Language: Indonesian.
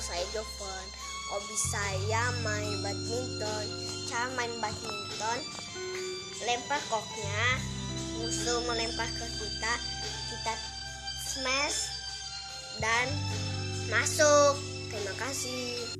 saya Jovan. Hobi saya main badminton. Cara main badminton, lempar koknya, musuh melempar ke kita, kita smash dan masuk. Terima kasih.